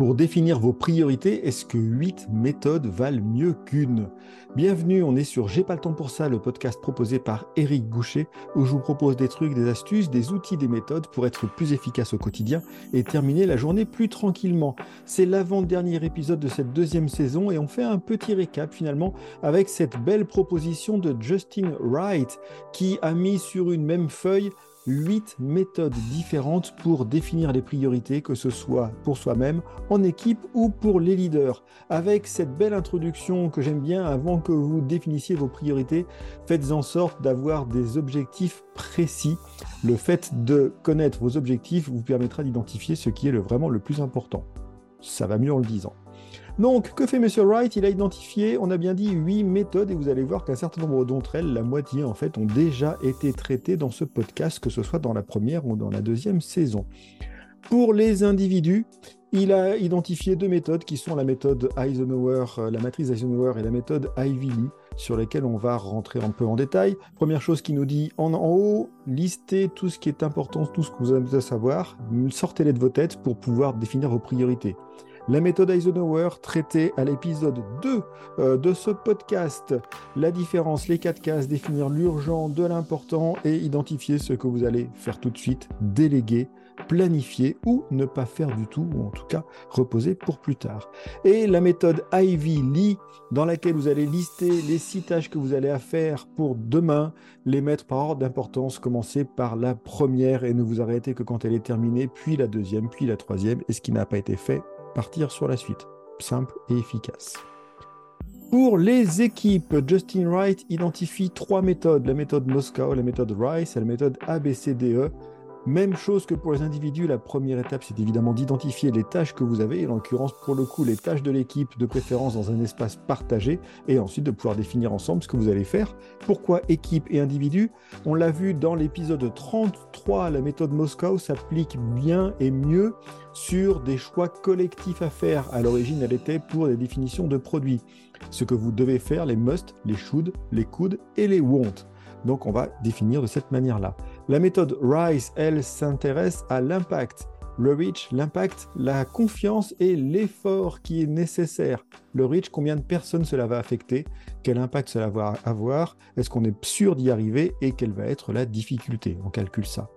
Pour définir vos priorités, est-ce que 8 méthodes valent mieux qu'une? Bienvenue, on est sur J'ai pas le temps pour ça, le podcast proposé par Eric Boucher, où je vous propose des trucs, des astuces, des outils, des méthodes pour être plus efficace au quotidien et terminer la journée plus tranquillement. C'est l'avant-dernier épisode de cette deuxième saison et on fait un petit récap finalement avec cette belle proposition de Justin Wright qui a mis sur une même feuille huit méthodes différentes pour définir les priorités, que ce soit pour soi-même, en équipe ou pour les leaders. Avec cette belle introduction que j'aime bien, avant que vous définissiez vos priorités, faites en sorte d'avoir des objectifs précis. Le fait de connaître vos objectifs vous permettra d'identifier ce qui est vraiment le plus important. Ça va mieux en le disant. Donc, que fait M. Wright? Il a identifié, on a bien dit, huit méthodes et vous allez voir qu'un certain nombre d'entre elles, la moitié en fait, ont déjà été traitées dans ce podcast, que ce soit dans la première ou dans la deuxième saison. Pour les individus, il a identifié deux méthodes qui sont la méthode Eisenhower, euh, la matrice Eisenhower et la méthode Ivy Lee, sur lesquelles on va rentrer un peu en détail. Première chose qui nous dit en, en haut, listez tout ce qui est important, tout ce que vous avez de savoir, sortez-les de vos têtes pour pouvoir définir vos priorités. La méthode Eisenhower traitée à l'épisode 2 euh, de ce podcast. La différence, les quatre cases, définir l'urgent de l'important et identifier ce que vous allez faire tout de suite, déléguer, planifier ou ne pas faire du tout, ou en tout cas reposer pour plus tard. Et la méthode Ivy Lee, dans laquelle vous allez lister les six tâches que vous allez faire pour demain, les mettre par ordre d'importance, commencer par la première et ne vous arrêter que quand elle est terminée, puis la deuxième, puis la troisième, et ce qui n'a pas été fait partir sur la suite. Simple et efficace. Pour les équipes, Justin Wright identifie trois méthodes, la méthode Moscow, la méthode Rice et la méthode ABCDE même chose que pour les individus, la première étape, c'est évidemment d'identifier les tâches que vous avez, et en l'occurrence, pour le coup, les tâches de l'équipe, de préférence dans un espace partagé, et ensuite de pouvoir définir ensemble ce que vous allez faire. Pourquoi équipe et individu On l'a vu dans l'épisode 33, la méthode Moscow s'applique bien et mieux sur des choix collectifs à faire. À l'origine, elle était pour des définitions de produits. Ce que vous devez faire, les must, les should, les could et les won't. Donc on va définir de cette manière-là. La méthode RISE, elle, s'intéresse à l'impact. Le reach, l'impact, la confiance et l'effort qui est nécessaire. Le reach, combien de personnes cela va affecter, quel impact cela va avoir, est-ce qu'on est sûr d'y arriver et quelle va être la difficulté? On calcule ça.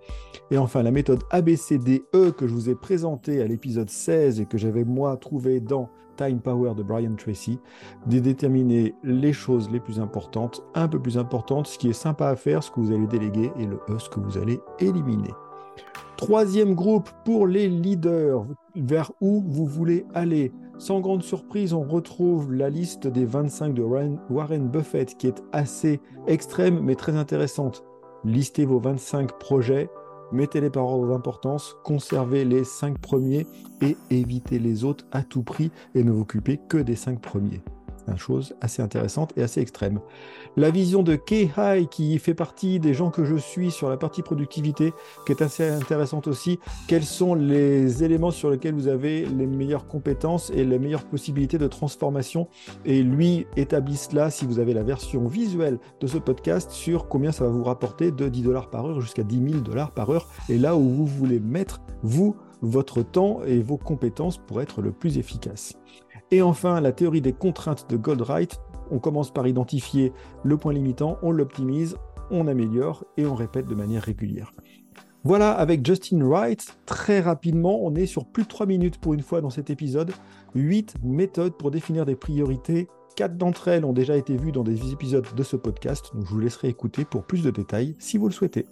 Et enfin, la méthode ABCDE que je vous ai présentée à l'épisode 16 et que j'avais moi trouvé dans Time Power de Brian Tracy, de déterminer les choses les plus importantes, un peu plus importantes, ce qui est sympa à faire, ce que vous allez déléguer et le E, ce que vous allez éliminer. Troisième groupe pour les leaders, vers où vous voulez aller? Sans grande surprise, on retrouve la liste des 25 de Warren Buffett qui est assez extrême mais très intéressante. Listez vos 25 projets, mettez-les par ordre d'importance, conservez les cinq premiers et évitez les autres à tout prix et ne vous occupez que des cinq premiers. Chose assez intéressante et assez extrême. La vision de Kei qui fait partie des gens que je suis sur la partie productivité, qui est assez intéressante aussi. Quels sont les éléments sur lesquels vous avez les meilleures compétences et les meilleures possibilités de transformation? Et lui établit cela, si vous avez la version visuelle de ce podcast, sur combien ça va vous rapporter de 10 dollars par heure jusqu'à 10 000 dollars par heure. Et là où vous voulez mettre, vous, votre temps et vos compétences pour être le plus efficace. Et enfin, la théorie des contraintes de Goldwright. On commence par identifier le point limitant, on l'optimise, on améliore et on répète de manière régulière. Voilà, avec Justin Wright, très rapidement, on est sur plus de 3 minutes pour une fois dans cet épisode. 8 méthodes pour définir des priorités. 4 d'entre elles ont déjà été vues dans des épisodes de ce podcast, donc je vous laisserai écouter pour plus de détails si vous le souhaitez.